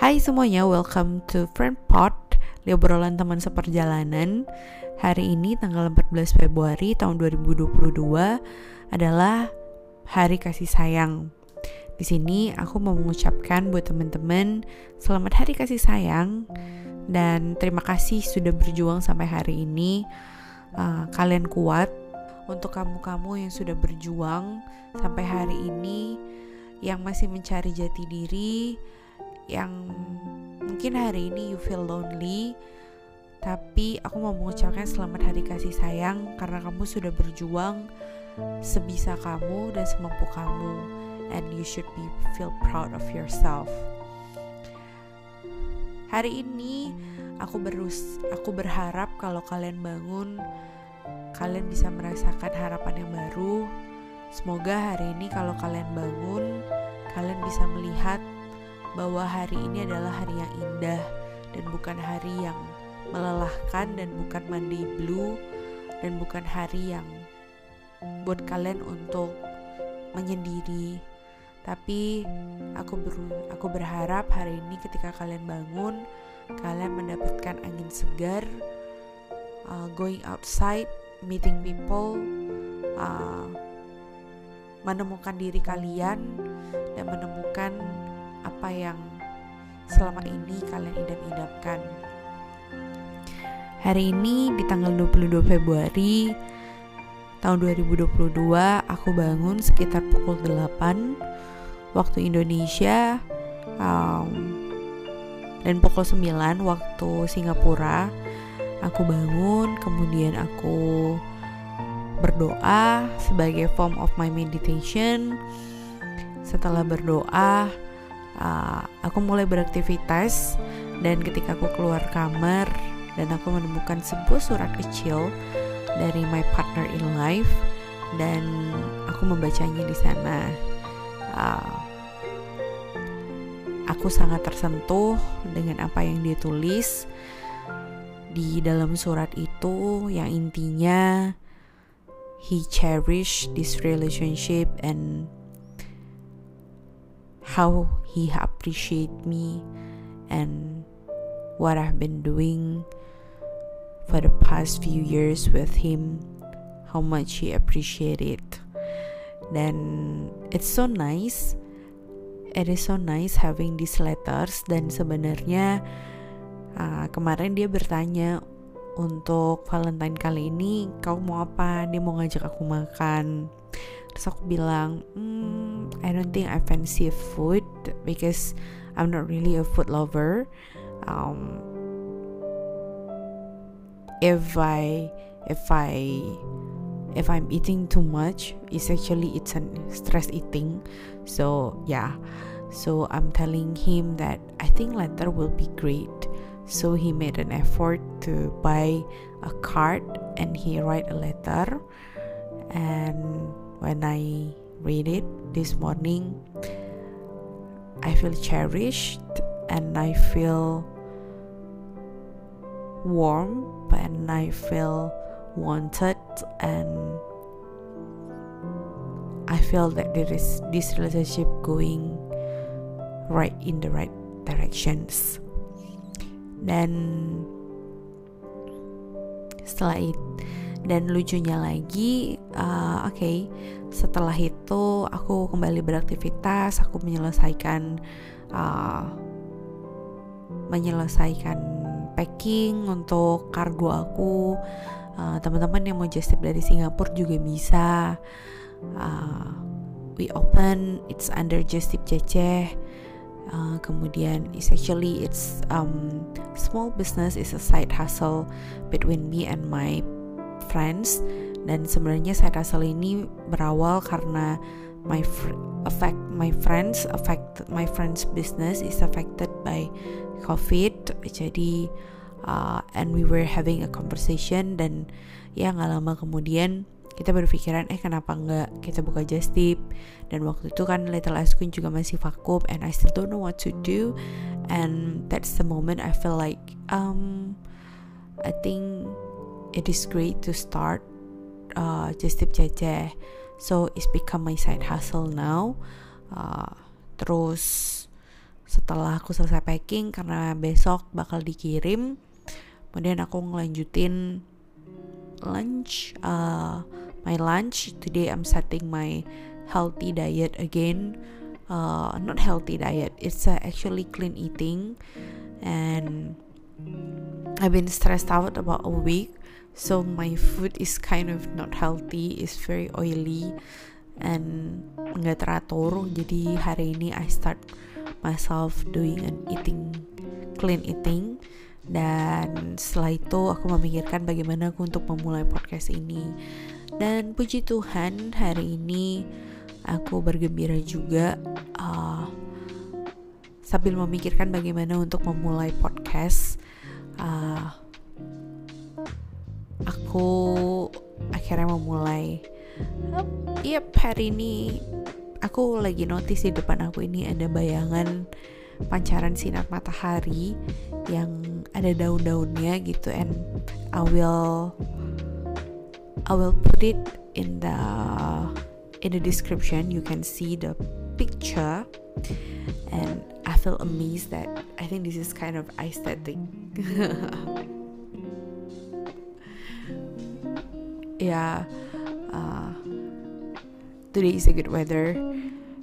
Hai semuanya, welcome to Friend Pod, obrolan teman seperjalanan. Hari ini tanggal 14 Februari tahun 2022 adalah Hari Kasih Sayang. Di sini aku mau mengucapkan buat teman-teman selamat Hari Kasih Sayang dan terima kasih sudah berjuang sampai hari ini. Uh, kalian kuat untuk kamu-kamu yang sudah berjuang sampai hari ini yang masih mencari jati diri, yang mungkin hari ini you feel lonely, tapi aku mau mengucapkan selamat hari kasih sayang karena kamu sudah berjuang sebisa kamu dan semampu kamu and you should be feel proud of yourself. Hari ini aku berus aku berharap kalau kalian bangun kalian bisa merasakan harapan yang baru Semoga hari ini kalau kalian bangun, kalian bisa melihat bahwa hari ini adalah hari yang indah dan bukan hari yang melelahkan dan bukan Monday blue dan bukan hari yang buat kalian untuk menyendiri. Tapi aku ber, aku berharap hari ini ketika kalian bangun, kalian mendapatkan angin segar, uh, going outside, meeting people, uh, menemukan diri kalian dan menemukan apa yang selama ini kalian idam-idamkan. Hari ini di tanggal 22 Februari tahun 2022 aku bangun sekitar pukul 8 waktu Indonesia um, dan pukul 9 waktu Singapura aku bangun kemudian aku berdoa sebagai form of my meditation. Setelah berdoa, uh, aku mulai beraktivitas dan ketika aku keluar kamar dan aku menemukan sebuah surat kecil dari my partner in life dan aku membacanya di sana. Uh, aku sangat tersentuh dengan apa yang dia tulis di dalam surat itu yang intinya he cherished this relationship and how he appreciate me and what I've been doing for the past few years with him how much he appreciate it then it's so nice it is so nice having these letters. Dan sebenarnya uh, kemarin dia bertanya untuk Valentine kali ini kau mau apa? Dia mau ngajak aku makan terus aku bilang hmm, I don't think I fancy food because I'm not really a food lover. Um, if I if I if I'm eating too much it's actually it's a stress eating. So yeah. So I'm telling him that I think letter will be great. So he made an effort to buy a card and he write a letter. And when I read it this morning, I feel cherished and I feel warm and I feel wanted and I feel that there is this relationship going right in the right directions. Dan setelah itu dan lucunya lagi uh, oke okay, setelah itu aku kembali beraktivitas aku menyelesaikan uh, menyelesaikan packing untuk kargo aku. Uh, teman-teman yang mau just tip dari Singapura juga bisa. Uh, we open it's under just tip ceceh uh, kemudian it's actually it's um, small business is a side hustle between me and my friends. Dan sebenarnya side hustle ini berawal karena my fr affect my friends affect my friends business is affected by covid. Jadi uh, and we were having a conversation dan ya nggak lama kemudian kita berpikiran eh kenapa nggak kita buka just tip dan waktu itu kan Little Ice Queen juga masih vakum and I still don't know what to do. And that's the moment I feel like um I think it is great to start uh, just tip ceceh so it's become my side hustle now. Uh, terus setelah aku selesai packing karena besok bakal dikirim kemudian aku ngelanjutin lunch uh, my lunch. Today I'm setting my healthy diet again. Uh, not healthy diet it's uh, actually clean eating. And I've been stressed out about a week so my food is kind of not healthy it's very oily and nggak teratur. Jadi hari ini I start myself doing an eating clean eating. Dan setelah itu aku memikirkan bagaimana aku untuk memulai podcast ini. Dan puji Tuhan hari ini aku bergembira juga uh, sambil memikirkan bagaimana untuk memulai podcast. Uh, aku akhirnya memulai yep hari ini aku lagi notice di depan aku ini ada bayangan pancaran sinar matahari yang ada daun-daunnya gitu and I will I will put it in the in the description. You can see the picture. And I feel amazed that I think this is kind of aesthetic yeah. Uh, today is a good weather.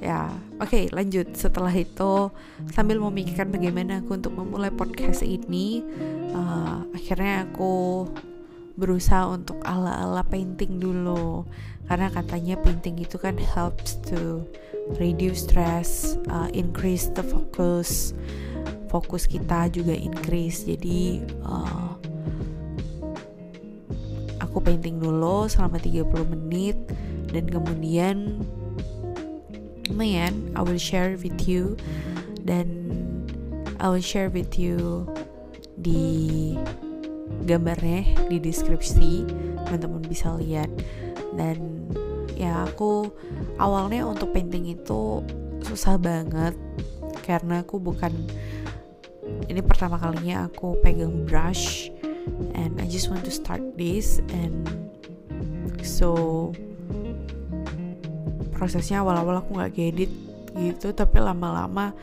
Ya oke okay, lanjut. Setelah itu sambil memikirkan bagaimana aku untuk memulai podcast ini uh, akhirnya aku berusaha untuk ala-ala painting dulu. Karena katanya painting itu kan helps to reduce stress uh, increase the focus. Fokus kita juga increase. Jadi uh, aku painting dulu selama 30 menit. Dan kemudian lumayan I will share with you. Dan I will share with you di gambarnya di deskripsi teman-teman bisa lihat. Dan ya aku awalnya untuk painting itu susah banget karena aku bukan ini pertama kalinya aku pegang brush and I just want to start this and so prosesnya awal-awal aku nggak gedit gitu tapi lama-lama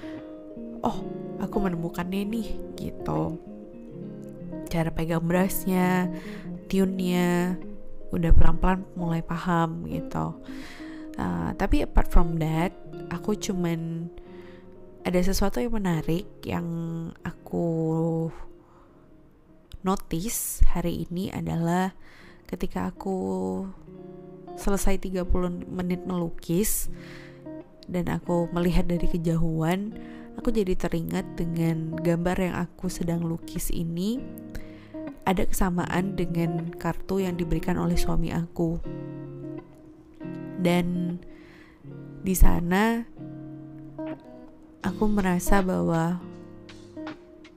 oh aku menemukannya nih gitu. Cara pegang brushnya tune-nya udah pelan-pelan mulai paham gitu. Uh, tapi apart from that aku cuman ada sesuatu yang menarik yang aku notice hari ini adalah ketika aku selesai 30 menit melukis dan aku melihat dari kejauhan, aku jadi teringat dengan gambar yang aku sedang lukis ini ada kesamaan dengan kartu yang diberikan oleh suami aku. Dan di sana aku merasa bahwa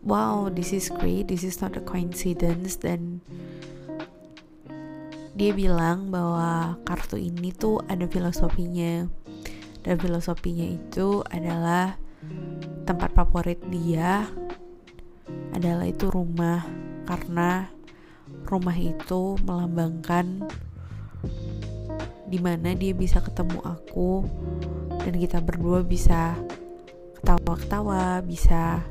wow, this is great, this is not a coincidence. Dan dia bilang bahwa kartu ini tuh ada filosofinya. Dan filosofinya itu adalah tempat favorit dia adalah itu rumah. Karena rumah itu melambangkan di mana dia bisa ketemu aku dan kita berdua bisa ketawa-ketawa bisa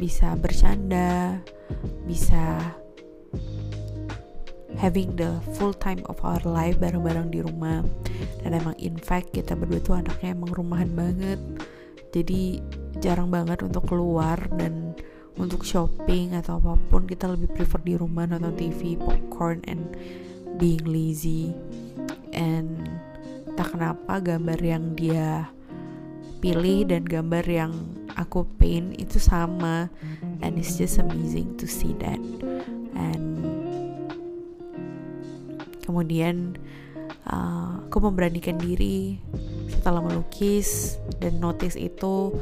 bisa bercanda bisa having the full time of our life bareng-bareng di rumah. Dan emang in fact kita berdua tuh anaknya emang rumahan banget. Jadi jarang banget untuk keluar dan untuk shopping atau apa pun kita lebih prefer di rumah nonton TV, popcorn and being lazy. And tak kenapa gambar yang dia pilih dan gambar yang aku paint itu sama and it's just amazing to see that. And kemudian uh, aku memberanikan diri setelah melukis dan notice itu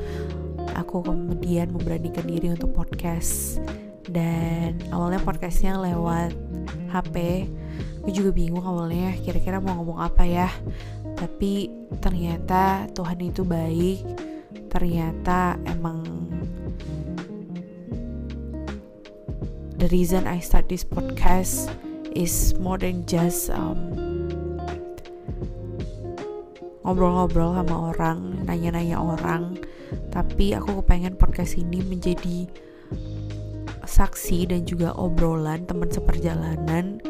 aku kemudian memberanikan diri untuk podcast. Dan awalnya podcastnya lewat HP aku juga bingung awalnya kira-kira mau ngomong apa ya. Tapi ternyata Tuhan itu baik ternyata emang the reason I start this podcast is more than just um, ngobrol-ngobrol sama orang, nanya-nanya orang, tapi aku kepengen podcast ini menjadi saksi dan juga obrolan teman seperjalanan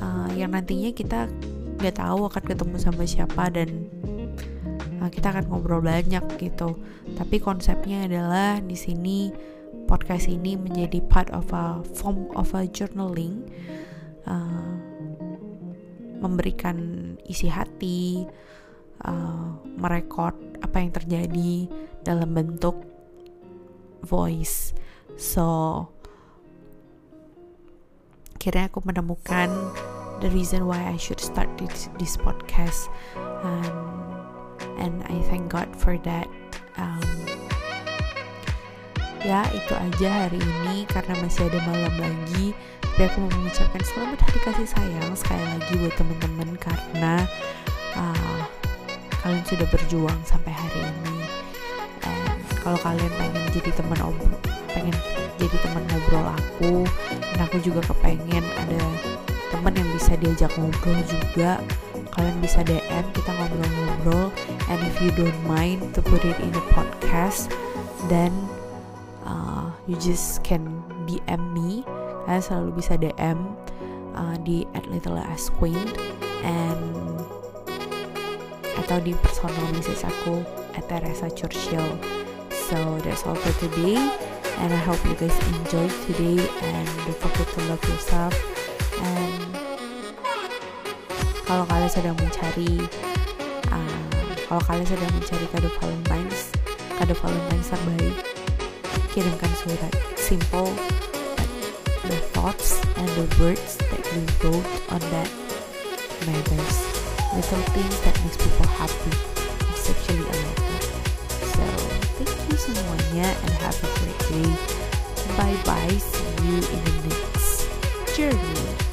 uh, yang nantinya kita nggak tahu akan ketemu sama siapa dan kita akan ngobrol banyak gitu. Tapi konsepnya adalah di sini podcast ini menjadi part of a form of a journaling uh, memberikan isi hati uh, merekod apa yang terjadi dalam bentuk voice. So akhirnya aku menemukan the reason why I should start this, this podcast. Um, and I thank God for that um, ya itu aja hari ini karena masih ada malam lagi. Tapi aku mau mengucapkan selamat hari kasih sayang sekali lagi buat teman-teman karena uh, kalian sudah berjuang sampai hari ini. Kalau kalian pengen jadi teman obrol pengen jadi teman ngobrol aku dan aku juga kepengen ada teman yang bisa diajak ngobrol juga kalian bisa DM kita ngobrol-ngobrol. And if you don't mind to put it in a podcast then uh, you just can DM me. Kalian selalu bisa DM uh, di at little as queen and atau di personal message aku at Teresa Churchill. So that's all for today and I hope you guys enjoyed today and don't forget to love yourself kalau kalian sedang mencari uh, kalau kalian sedang mencari kado Valentine's kado Valentine's terbaik kirimkan surat. Simple the thoughts and the words that you wrote on that matters. Little things that makes people happy. It's actually a letter so thank you semuanya and have a great day. Bye bye see you in the next journey